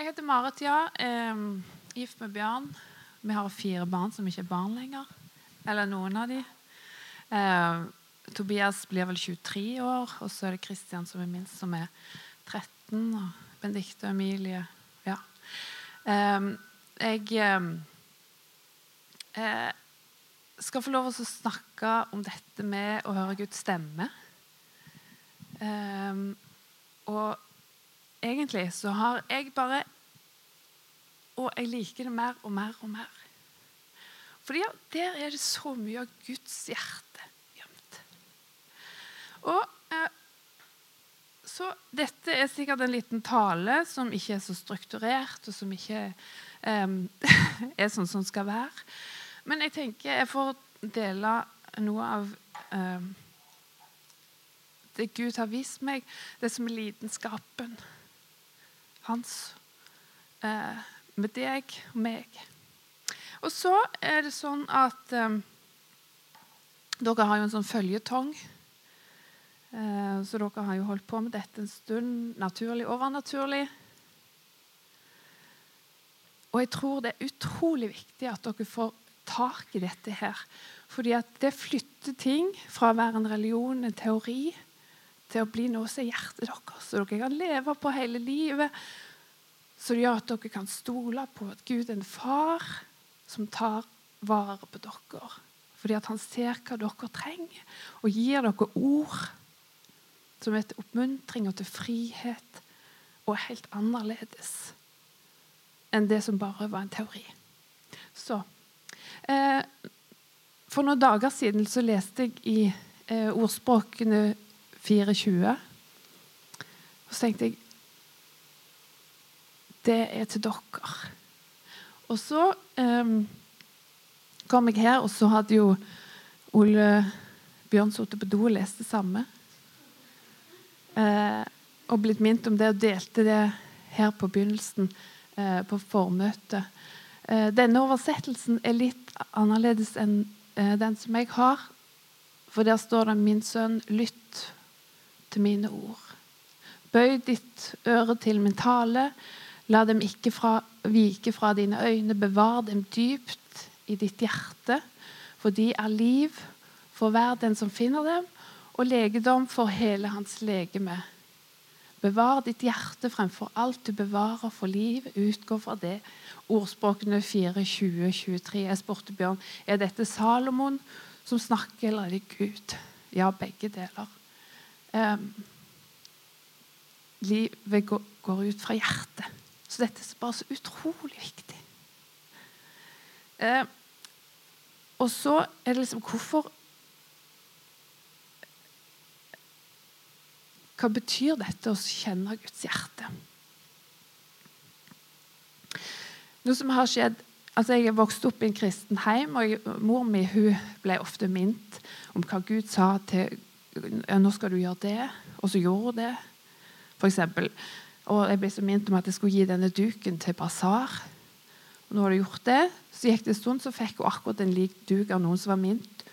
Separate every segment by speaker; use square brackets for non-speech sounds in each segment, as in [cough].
Speaker 1: Jeg heter Marit, ja. Um, gift med Bjørn. Vi har fire barn som ikke er barn lenger. Eller noen av de. Uh, Tobias blir vel 23 år, og så er det Kristian som er minst, som er 13. Og Benedicte og Emilie Ja. Um, jeg eh, skal få lov å snakke om dette med å høre Guds stemme. Um, og egentlig så har jeg bare Og jeg liker det mer og mer og mer. Fordi der er det så mye av Guds hjerte gjemt. Og eh, Så dette er sikkert en liten tale som ikke er så strukturert, og som ikke eh, [laughs] er sånn som skal være. Men jeg tenker jeg får dele noe av eh, det Gud har vist meg, det som er lidenskapen hans eh, med deg og meg. Og så er det sånn at eh, Dere har jo en sånn føljetong. Eh, så dere har jo holdt på med dette en stund. Naturlig, overnaturlig. Og jeg tror det er utrolig viktig at dere får tak i dette her. Fordi at det flytter ting fra å være en religion, en teori, til å bli noe som er hjertet deres. Så dere kan leve på hele livet. Så det gjør at dere kan stole på at Gud er en far som tar vare på dere. Fordi at han ser hva dere trenger, og gir dere ord som er til oppmuntring og til frihet, og er helt annerledes enn det som bare var en teori. Så eh, For noen dager siden så leste jeg i eh, Ordspråkene 24. Og så tenkte jeg Det er til dere. Og så um, kom jeg her, og så hadde jo Ole Bjørn sittet på do og lest det samme. Uh, og blitt minnet om det og delte det her på begynnelsen, uh, på formøtet. Uh, denne oversettelsen er litt annerledes enn den som jeg har. For der står det 'Min sønn, lytt til mine ord'. Bøy ditt øre til min tale. La dem ikke fra, vike fra dine øyne. Bevar dem dypt i ditt hjerte, for de er liv for hver den som finner dem, og legedom for hele hans legeme. Bevar ditt hjerte fremfor alt du bevarer for liv. Utgå fra det. Ordspråkene 4, 20, 23. Jeg spurte Bjørn er dette Salomon som snakker, eller er det Gud? Ja, begge deler. Um, livet går, ut fra hjertet. Så dette er bare så utrolig viktig. Eh, og så er det liksom Hvorfor Hva betyr dette å kjenne Guds hjerte? Noe som har skjedd altså Jeg er vokst opp i en kristen heim, og mor mi hun ble ofte minnet om hva Gud sa til nå skal du gjøre det, og så gjorde hun det. For eksempel. Og jeg ble så minnet om at jeg skulle gi denne duken til basar. Og når hun gjort det, så gikk det en stund, så fikk hun akkurat en lik duk av noen som var minnet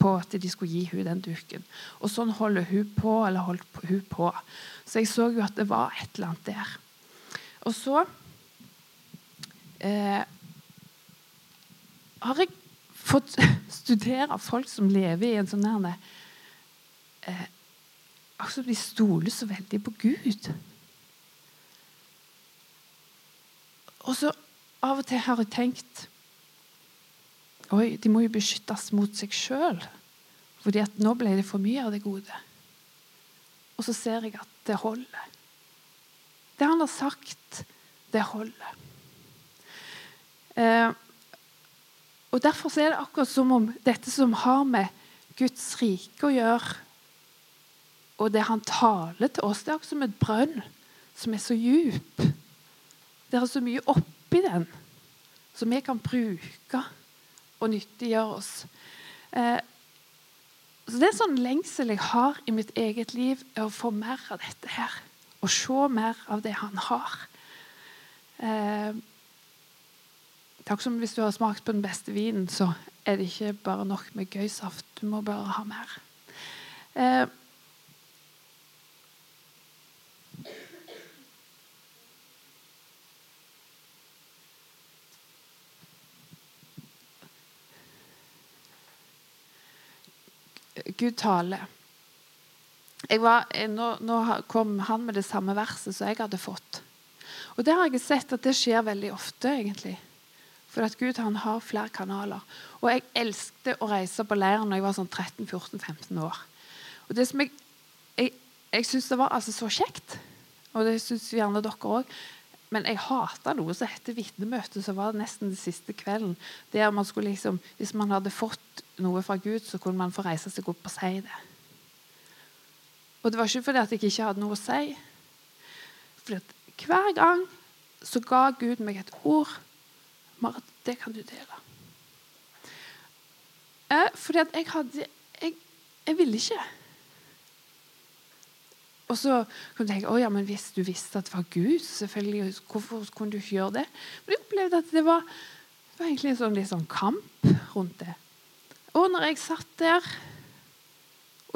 Speaker 1: på at de skulle gi hun den duken. Og sånn holder hun på, eller holdt hun på. Så jeg så jo at det var et eller annet der. Og så eh, har jeg fått [laughs] studere folk som lever i en sånn nærme eh, altså De stoler så veldig på Gud. Og så av og til har jeg tenkt Oi, de må jo beskyttes mot seg sjøl. Fordi at nå ble det for mye av det gode. Og så ser jeg at det holder. Det han har sagt, det holder. Eh, og Derfor er det akkurat som om dette som har med Guds rike å gjøre, og det han taler til oss, det er akkurat som et brønn som er så djup. Det er så mye oppi den som vi kan bruke og nyttiggjøre oss. Eh, så Det er sånn lengsel jeg har i mitt eget liv, er å få mer av dette her. Og se mer av det han har. Eh, takk som Hvis du har smakt på den beste vinen, så er det ikke bare nok med gøysaft. Du må bare ha mer. Eh, Gud taler. Var, eh, nå, nå, kom han med det samme verset som jeg hadde fått. Og det har jeg sett at det skjer veldig ofte, egentlig. For at Gud han har flere kanaler. Og jeg elsket å reise på leiren når jeg var sånn 13-14-15 år. Og det som jeg, jeg, jeg syns det var altså så kjekt, og det syns gjerne dere òg. Men jeg hata noe som heter vitnemøte, som var nesten den siste kvelden. Der man skulle liksom, Hvis man hadde fått noe fra Gud, så kunne man få reise seg opp og si det. Og det var ikke fordi at jeg ikke hadde noe å si. Fordi at hver gang så ga Gud meg et ord. Marit, det kan du dele. Eh, fordi at jeg hadde Jeg, jeg ville ikke. Og så kunne du tenke å ja, men hvis du visste at det var Gud, selvfølgelig, hvorfor kunne du ikke gjøre det? Men jeg opplevde at det var, det var egentlig en sånn, litt sånn kamp rundt det. Og når jeg satt der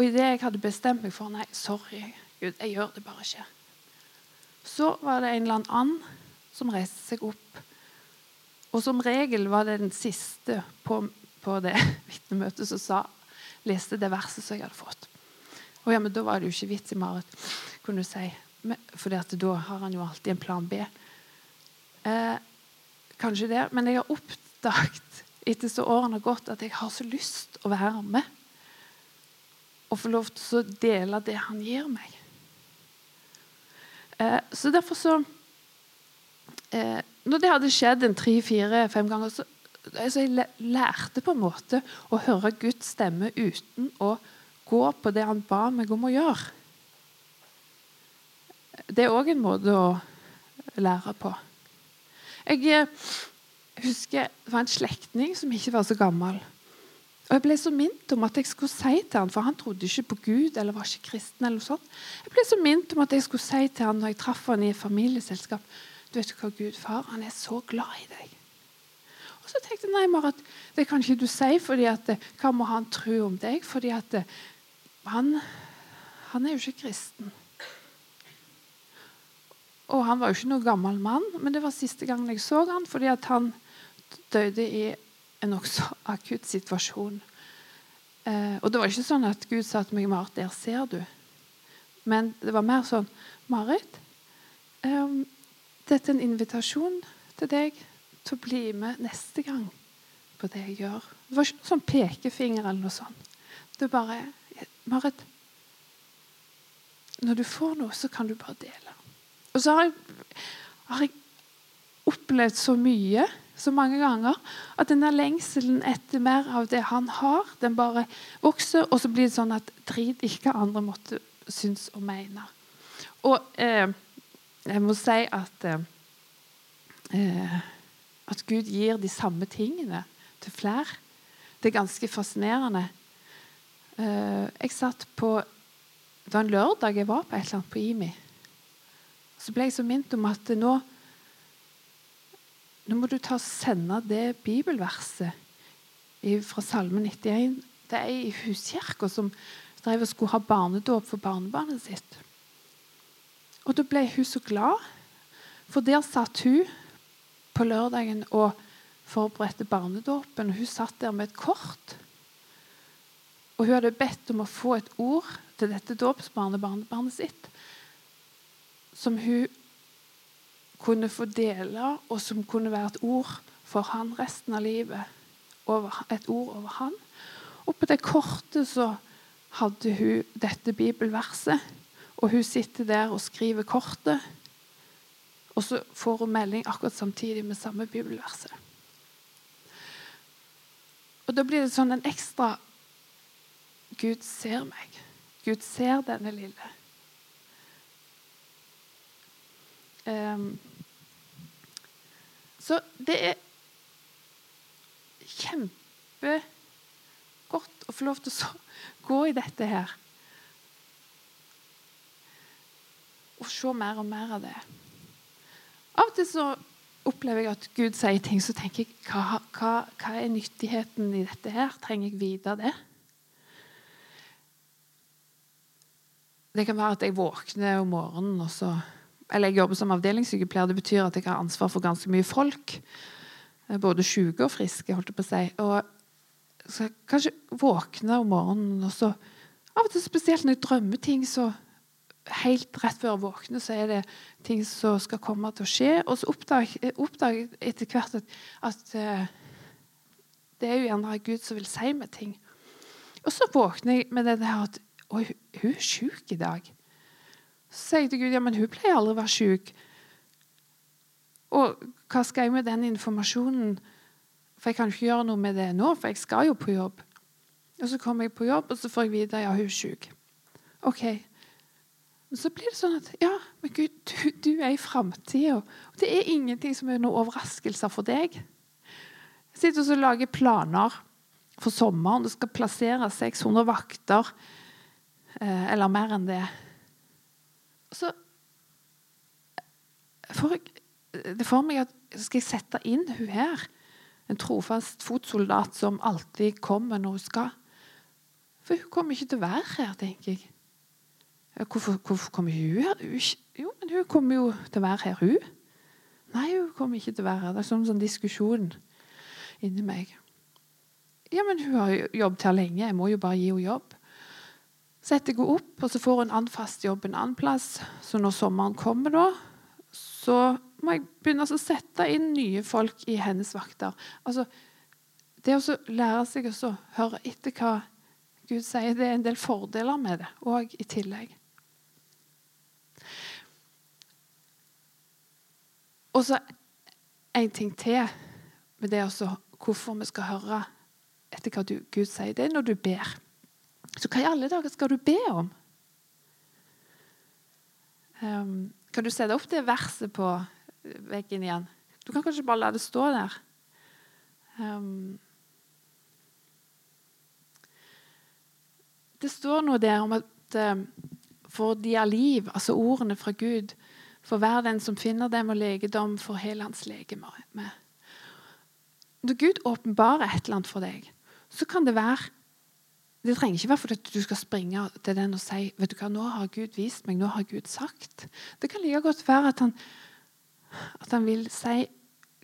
Speaker 1: og idet jeg hadde bestemt meg for Nei, sorry, Gud, jeg gjør det bare ikke. Så var det en eller annen som reiste seg opp. Og som regel var det den siste på, på det [laughs] vitnemøtet som sa, leste det verset som jeg hadde fått. Og ja, men Da var det jo ikke vits i Marit, kunne du si. For da har han jo alltid en plan B. Eh, kanskje det, men jeg har oppdaget etter så årene har gått, at jeg har så lyst å være med og få lov til å dele det han gir meg. Eh, så derfor så eh, Når det hadde skjedd en tre, fire, fem ganger, så, så jeg lærte på en måte å høre Guds stemme uten å gå på det han ba meg om å gjøre. Det er òg en måte å lære på. Jeg eh, husker det var en slektning som ikke var så gammel. Og Jeg ble så minnet om at jeg skulle si til han, for han trodde ikke på Gud eller var ikke kristen. eller sånt. Jeg ble så minnet om at jeg skulle si til han når jeg traff han i et familieselskap du vet hva, Gud far, han er så glad i deg. Og Så tenkte jeg nei, Marit, det kan ikke du si, fordi at, hva må han tro om deg? Fordi at han, han er jo ikke kristen. Og han var jo ikke noen gammel mann, men det var siste gangen jeg så han, fordi han døde i en nokså akutt situasjon. Eh, og det var ikke sånn at Gud sa til meg, 'Marit, der ser du'. Men det var mer sånn 'Marit, eh, dette er en invitasjon til deg til å bli med neste gang på det jeg gjør'. Det var ikke noen sånn pekefinger eller noe sånt. Det bare 'Marit, når du får noe, så kan du bare dele'. Og så har jeg, har jeg opplevd så mye så mange ganger at denne lengselen etter mer av det han har, den bare vokser. Og så blir det sånn at drit ikke hva andre måtte synes og mene. Og eh, jeg må si at eh, eh, at Gud gir de samme tingene til flere. Det er ganske fascinerende. Eh, jeg satt på Det var en lørdag jeg var på et eller annet på IMI. Så ble jeg så minnet om at nå nå må du ta og sende det bibelverset fra Salme 91 Det er ei i huskirka som drev og skulle ha barnedåp for barnebarnet sitt. Og Da ble hun så glad, for der satt hun på lørdagen og forberedte barnedåpen. Hun satt der med et kort. Og hun hadde bedt om å få et ord til dette dåpsbarnebarnet sitt, som hun kunne få dele, og som kunne være et ord for han resten av livet. Et ord over han. Og på det kortet så hadde hun dette bibelverset. Og hun sitter der og skriver kortet. Og så får hun melding akkurat samtidig med samme bibelverset. Og da blir det sånn en ekstra Gud ser meg. Gud ser denne lille. Um, så det er kjempegodt å få lov til å gå i dette her. Og se mer og mer av det. Av og til så opplever jeg at Gud sier ting, så tenker jeg hva, hva, hva er nyttigheten i dette her? Trenger jeg vite det? Det kan være at jeg våkner om morgenen, og så eller jeg jobber som avdelingssykepleier. Det betyr at jeg har ansvar for ganske mye folk. Eh, både syke og friske, holdt jeg på å si. Og så kanskje våkne om morgenen, og så Av og til spesielt når jeg drømmer ting, så helt rett før jeg våkner, så er det ting som skal komme til å skje. Og så oppdager jeg etter hvert at, at uh, det er jo gjerne Gud som vil si meg ting. Og så våkner jeg med det der at Oi, hun er sjuk i dag. Så sier jeg til Gud ja, men hun pleier aldri å være sjuk. Og hva skal jeg med den informasjonen? For jeg kan ikke gjøre noe med det nå, for jeg skal jo på jobb. Og så kommer jeg på jobb, og så får jeg vite ja, hun er sjuk. OK. Men så blir det sånn at ja, men Gud, du, du er i framtida. Det er ingenting som er noen overraskelser for deg. Jeg sitter og lager planer for sommeren. Det skal plasseres 600 vakter, eller mer enn det. Så får jeg det får meg at skal jeg sette inn hun her, en trofast fotsoldat som alltid kommer når hun skal. For hun kommer ikke til å være her, tenker jeg. Hvorfor, hvorfor kommer hun her? Jo, men hun kommer jo til å være her, hun. Nei, hun kommer ikke til å være her. Det er sånn, sånn diskusjon inni meg. Ja, men hun har jobbet her lenge. Jeg må jo bare gi henne jobb. Setter jeg opp, og så får hun annen fast jobb en annen plass. Så når sommeren kommer, da, så må jeg begynne å sette inn nye folk i hennes vakter. Altså, det å lære seg å høre etter hva Gud sier, det er en del fordeler med det òg i tillegg. Og så en ting til med det også, hvorfor vi skal høre etter hva du, Gud sier. Det er når du ber. Så hva i alle dager skal du be om? Um, kan du sette opp det verset på veggen igjen? Du kan kanskje bare la det stå der. Um, det står noe der om at um, for de har liv, altså ordene fra Gud, for hver den som finner dem og legedom, for hele hans legeme. Når Gud åpenbarer et eller annet for deg, så kan det være Det trenger ikke være fordi du skal springe til den og si vet du hva, 'Nå har Gud vist meg, nå har Gud sagt.' Det kan like godt være at han, at han vil si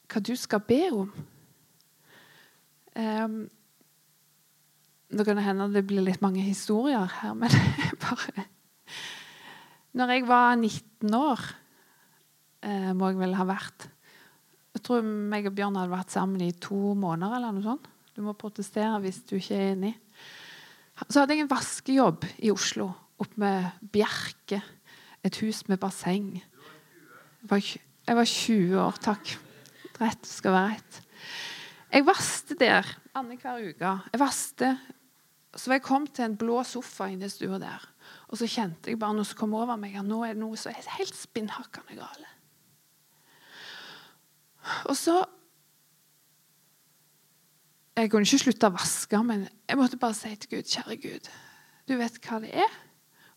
Speaker 1: hva du skal be om. Um, nå kan det hende det blir litt mange historier her, men [laughs] bare Når jeg var 19 år eh, må jeg vel ha vært. Jeg tror meg og Bjørn hadde vært sammen i to måneder. eller noe sånt. Du må protestere hvis du ikke er enig. Så hadde jeg en vaskejobb i Oslo, oppe med Bjerke. Et hus med basseng. Jeg var, jeg var 20 år, takk. Rett skal være rett. Jeg vaste der annenhver uke. Jeg vaste, Så var jeg kom til en blå sofa inne i stua der. Og så kjente jeg bare noe som kom over meg. at Nå er det noe som er helt spinnhakkende galt. Og så Jeg kunne ikke slutte å vaske, men jeg måtte bare si til Gud, kjære Gud, du vet hva det er,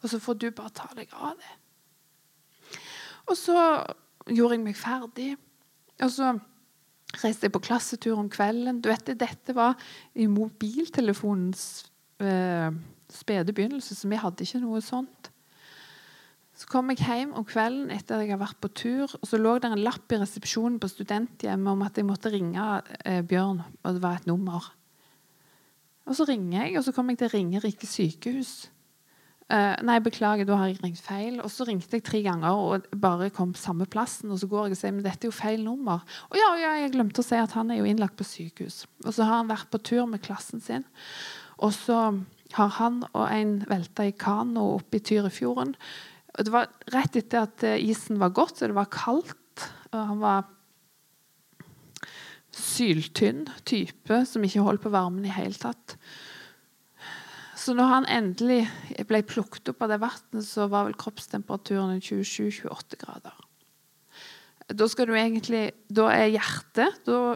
Speaker 1: og så får du bare ta deg av det. Og så gjorde jeg meg ferdig, og så reiste jeg på klassetur om kvelden. Du vet, Dette var i mobiltelefonens eh, spede begynnelse, så vi hadde ikke noe sånt. Så kom jeg hjem om kvelden etter at jeg har vært på tur, og så lå det en lapp i resepsjonen på studenthjemmet om at jeg måtte ringe eh, Bjørn, og det var et nummer. Og Så ringer jeg, og så kom jeg til Ringerike sykehus. Uh, nei, beklager, da har jeg ringt feil. Og så ringte jeg tre ganger og bare kom på samme plassen. Og så går jeg og sier men dette er jo feil nummer. Og ja, ja, jeg glemte å si at han er jo innlagt på sykehus. Og så har han vært på tur med klassen sin. Og så har han og en velta i kano oppe i Tyrifjorden. Og det var rett etter at eh, isen var gått, så det var kaldt. Og han var syltynn type som ikke holdt på varmen i hele tatt. Så når han endelig ble plukket opp av det vannet, så var vel kroppstemperaturen 27-28 grader. Da skal du egentlig Da er hjertet Da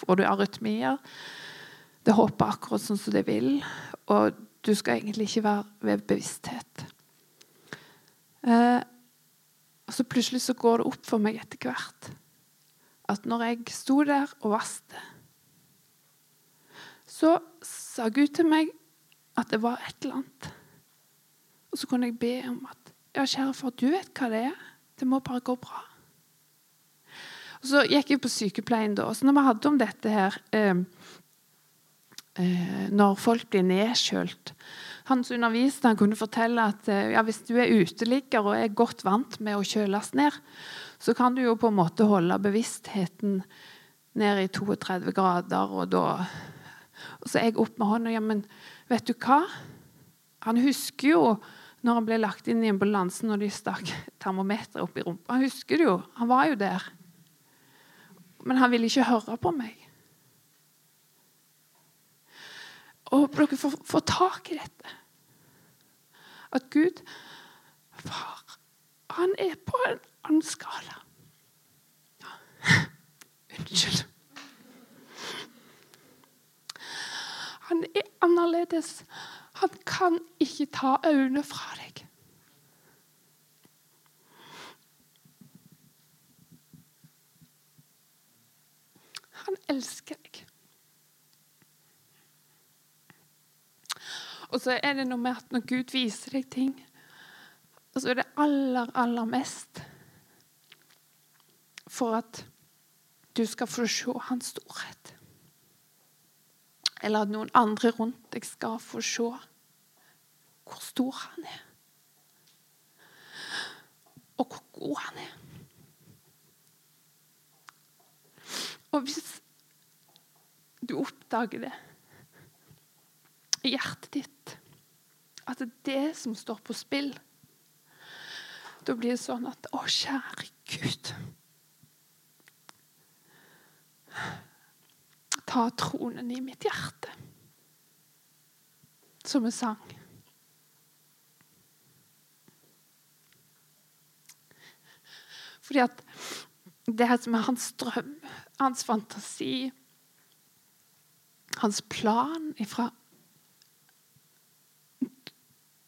Speaker 1: får du arytmier. Det hopper akkurat sånn som det vil. Og du skal egentlig ikke være ved bevissthet. Eh, og så plutselig så går det opp for meg etter hvert at når jeg sto der og vaste, så sa Gud til meg at det var et eller annet. Og så kunne jeg be om at ja, kjære far, du vet hva det er. Det må bare gå bra. Og Så gikk jeg på sykepleien da. Så når vi hadde om dette her eh, eh, når folk blir nedkjølt. Han som underviste, han kunne fortelle at eh, ja, hvis du er uteligger og er godt vant med å kjøles ned, så kan du jo på en måte holde bevisstheten ned i 32 grader, og da Og så er jeg opp med hånda. Ja, men vet du hva? Han husker jo når han ble lagt inn i ambulansen når de stakk termometeret opp i rumpa. Han husker det jo. Han var jo der. Men han ville ikke høre på meg. Og håper dere får, får tak i dette. At Gud far, han er på en annen skala. [laughs] Unnskyld. Han er annerledes. Han kan ikke ta øynene fra deg. Han elsker deg. Og så er det noe med at når Gud viser deg ting, så er det aller, aller mest for at du skal få se hans storhet. Eller at noen andre rundt deg skal få se hvor stor han er. Og hvor god han er. Og hvis du oppdager det i hjertet ditt, at det er det som står på spill, da blir det sånn at Å, kjære Gud. Ta tronen i mitt hjerte. Som vi sang. Fordi at det som er hans drøm, hans fantasi, hans plan ifra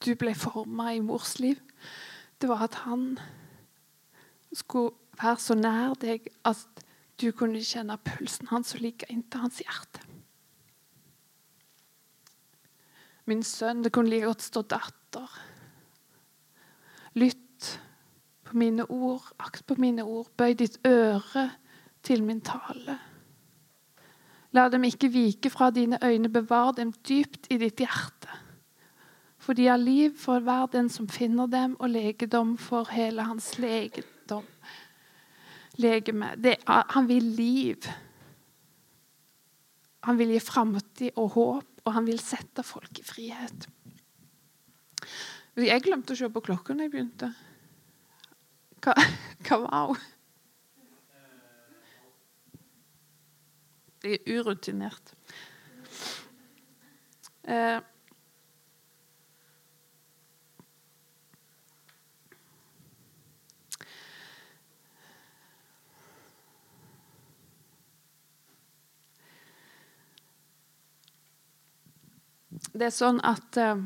Speaker 1: du ble forma i mors liv, det var at han skulle være så nær deg at du kunne kjenne pulsen hans og ligge inntil hans hjerte. Min sønn, det kunne like godt stå datter. Lytt på mine ord, akt på mine ord, bøy ditt øre til min tale. La dem ikke vike fra dine øyne, bevar dem dypt i ditt hjerte. For de har liv for hver den som finner dem, og legedom for hele hans legedom. Legeme. Det, han vil liv. Han vil gi framtid og håp, og han vil sette folk i frihet. Jeg glemte å se på klokka da jeg begynte. Hva, [laughs] var hun? Jeg er urutinert. Eh, det er sånn at um,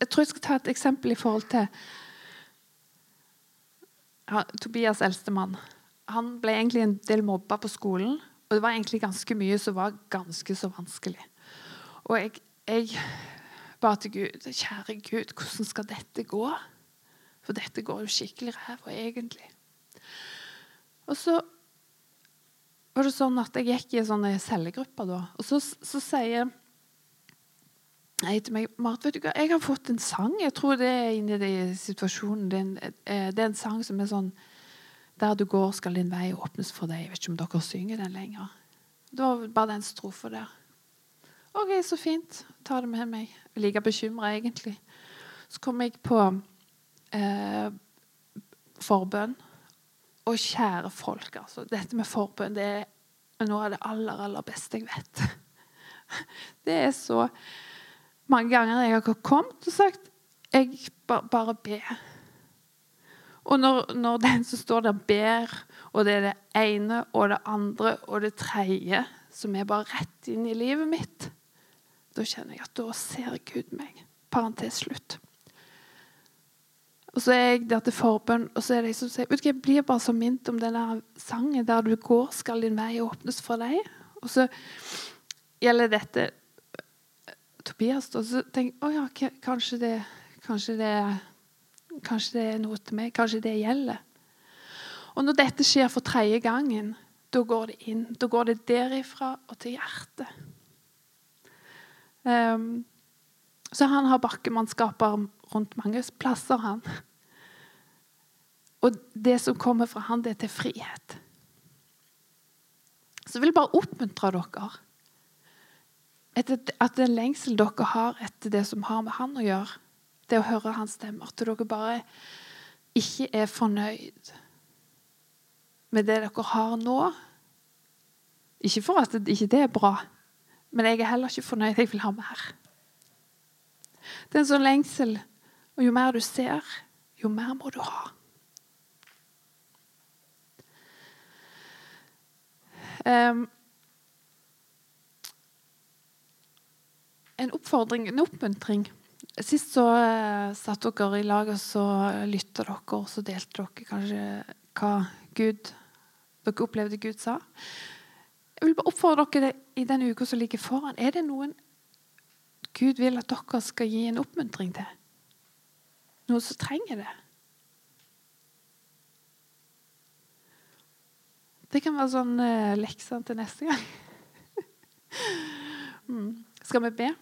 Speaker 1: Jeg tror jeg skal ta et eksempel i forhold til ja, Tobias eldstemann. Han ble egentlig en del mobba på skolen. Og det var egentlig ganske mye som var ganske så vanskelig. Og jeg, jeg ba til Gud Kjære Gud, hvordan skal dette gå? For dette går jo skikkelig ræva, egentlig. Og så var det sånn at jeg gikk i sånne cellegrupper da. Og så, så sier jeg til meg Mart, vet du hva, jeg har fått en sang. Jeg tror det er inni i situasjonen. Det er, en, eh, det er, en, sang som er sånn Der du går, skal din vei åpnes for deg. Jeg vet ikke om dere synger den lenger. Det var bare den strofa der. OK, så fint. Ta det med meg. Jeg er like bekymra, egentlig. Så kom jeg på eh, forbønn. Og kjære folk, altså. Dette med forbønn det er noe av det aller, aller beste jeg vet. [laughs] Det er så mange ganger jeg har kommet og sagt jeg bare, bare be. Og når, når, [laughs] den som står der, ber, og det er det ene og det andre og det tredje som er bare rett inn i livet mitt, da kjenner jeg at da ser Gud meg. Parentes slutt. Og så er jeg der til forbønn, og så er det jeg som sier vet du, Jeg blir bare så minnet om denne sangen 'Der du går, skal din vei åpnes for deg'. Og så gjelder dette Tobias. Og så tenker jeg oh ja, kanskje det, kanskje, det, kanskje det er noe til meg. Kanskje det gjelder. Og når dette skjer for tredje gangen, da går det inn. Da går det derifra og til hjertet. Um, så han har bakkemannskaper rundt mange plasser, han. Og det som kommer fra han, det er til frihet. Så jeg vil bare oppmuntre dere at den lengsel dere har etter det som har med han å gjøre, det å høre hans stemme, at dere bare ikke er fornøyd med det dere har nå. Ikke for at det ikke er bra, men jeg er heller ikke fornøyd. Jeg vil ha mer. Det er en sånn lengsel, og jo mer du ser, jo mer må du ha. Um, en oppfordring, en oppmuntring. Sist så uh, satt dere i lag og så lytta dere, og så delte dere kanskje hva Gud, dere opplevde Gud sa. Jeg vil bare oppfordre dere i den uka som ligger foran. Er det noen Gud vil at dere skal gi en oppmuntring til? Noen som trenger det? Det kan være sånn uh, lekser til neste gang. [laughs] mm. Skal vi be?